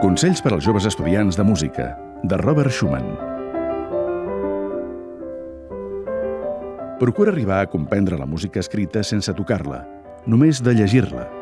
Consells per als joves estudiants de música, de Robert Schumann. Procura arribar a comprendre la música escrita sense tocar-la, només de llegir-la.